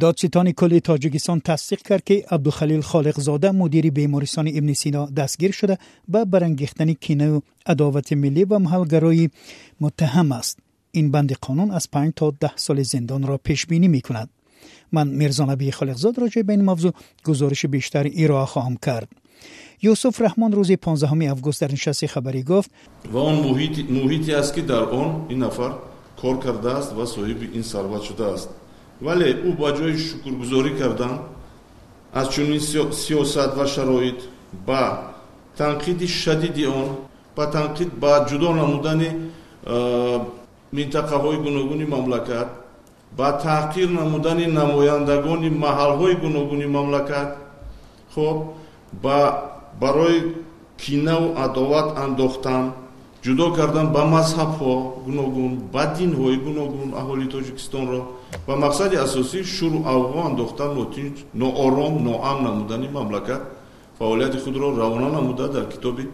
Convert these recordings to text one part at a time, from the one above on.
دادستان کل تاجیکستان تصدیق کرد که عبدالخلیل خالقزاده مدیر بیمارستان ابن سینا دستگیر شده به برانگیختن کینه و عداوت ملی و محلگرایی متهم است. این بند قانون از 5 تا 10 سال زندان را پیش بینی می کند من میرزا نبی خالقزاد راجع به این موضوع گزارش بیشتر ایرا خواهم کرد. یوسف رحمان روز 15 اوگوست در نشست خبری گفت و اون محیط محیطی است که در اون این نفر کار کرده است و صاحب این ثروت شده است. вале ӯ ба ҷои шукргузорӣ кардан аз чунин сиёсат ва шароит ба танқиди шадиди он ба танқид ба ҷудо намудани э, минтақаҳои гуногуни мамлакат ба таҳқир намудани намояндагони маҳалҳои гуногуни мамлакат хоб ба барои кинаву адоват андохтан ҷудо кардан ба мазҳабҳо гуногун ба динҳои гуногун аҳолии тоҷикистонро ба мақсади асосӣ шуръавҳо андохтан нотинҷ ноором ноамн намудани мамлакат фаъолияти худро равона намуда дар китоби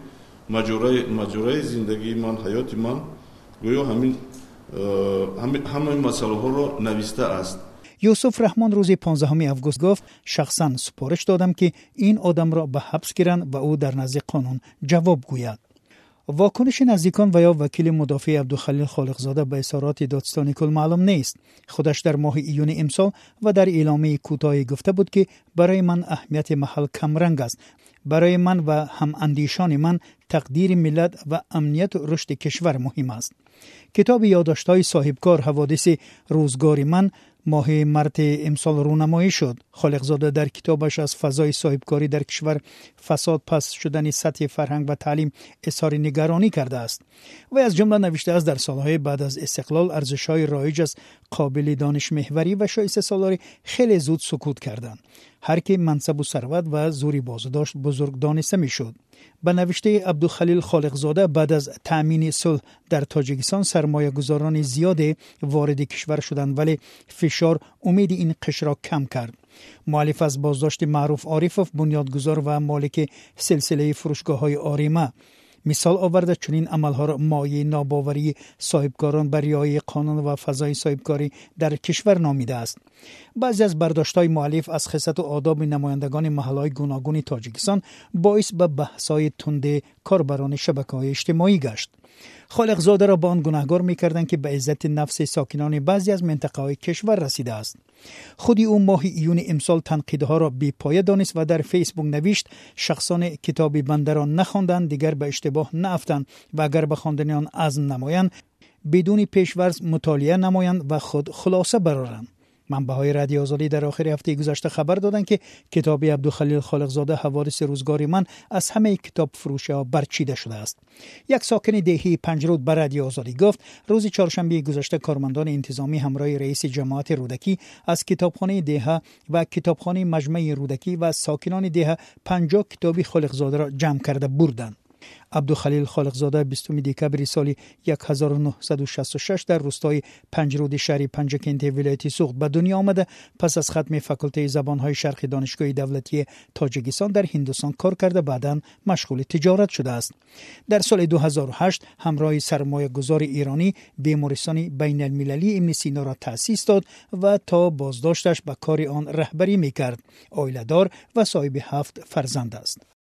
маҷораи зиндагии ман ҳаёти ман. Гӯё ҳамин э, ҳамаи масъалаҳоро навистааст юсуф раҳмон рӯзи 15 август гуфт шахсан супориш додам ки ин одамро ба ҳабс гиранд ва ӯ дар назди қонун ҷавоб гӯяд. واکنش نزدیکان و یا وکیل مدافع عبدالخلیل خالقزاده به اظهارات دادستان کل معلوم نیست. خودش در ماه ایون امسال و در اعلامیه کوتاهی گفته بود که برای من اهمیت محل کمرنگ است. برای من و هم اندیشان من تقدیر ملت و امنیت و رشد کشور مهم است. کتاب یادداشت‌های صاحبکار حوادث روزگار من ماه مرت امسال رونمایی شد. خالقزاده در کتابش از فضای صاحبکاری در کشور فساد پس شدن سطح فرهنگ و تعلیم اظهار نگرانی کرده است. و از جمله نوشته است در سالهای بعد از استقلال ارزش‌های رایج از قابل دانش محوری و شایسته سالاری خیلی زود سکوت کردند. هر که منصب و ثروت و زوری بازداشت بزرگ دانسته می‌شد. به نوشته عبدالخلیل خالقزاده بعد از تأمین صلح در تاجیکستان سرمایه گذاران زیاد وارد کشور شدند ولی فشار امید این قشر را کم کرد. معلف از بازداشت معروف عارفوف بنیادگذار و مالک سلسله فروشگاه های آریمه. مثال آورده چنین عملها را مایه ناباوری صاحبکاران بر رعایت قانون و فضای صاحبکاری در کشور نامیده است. بعضی از های مؤلف از خصت و آداب نمایندگان محلهای گوناگون تاجیکستان باعث به بحث‌های تند کاربران های اجتماعی گشت. خالق زاده را با آن گناهگار می‌کردند که به عزت نفس ساکنان بعضی از منطقه های کشور رسیده است. خودی او ماه ایون امسال تنقیدها را بی پایه دانست و در فیسبوک نوشت شخصان کتابی بنده را نخواندند دیگر به اشتباه نافتند و اگر به خواندن آن عزم نمایند بدون پیشورز مطالعه نمایند و خود خلاصه برارند منبع های رادیو آزادی در آخر هفته گذشته خبر دادند که کتاب عبدالخلیل خالقزاده حوادث روزگار من از همه کتاب فروش ها برچیده شده است. یک ساکن دهی پنجرود بر رادیو آزادی گفت روز چهارشنبه گذشته کارمندان انتظامی همراه رئیس جماعت رودکی از کتابخانه دهه و کتابخانه مجمع رودکی و ساکنان دهه 50 کتابی خالقزاده را جمع کرده بردند عبدالخلیل خالقزاده 20 دکبر سال 1966 در روستای پنجرود شهر پنجکنت ولایت سوخت به دنیا آمده. پس از ختم فاکولته زبانهای شرقی دانشگاه دولتی تاجیکستان در هندوستان کار کرده. بعدا مشغول تجارت شده است. در سال 2008 همراه سرمایه گذار ایرانی بیمارستان بین المللی ابن سینا را تأسیس داد و تا بازداشتش به کار آن رهبری می کرد و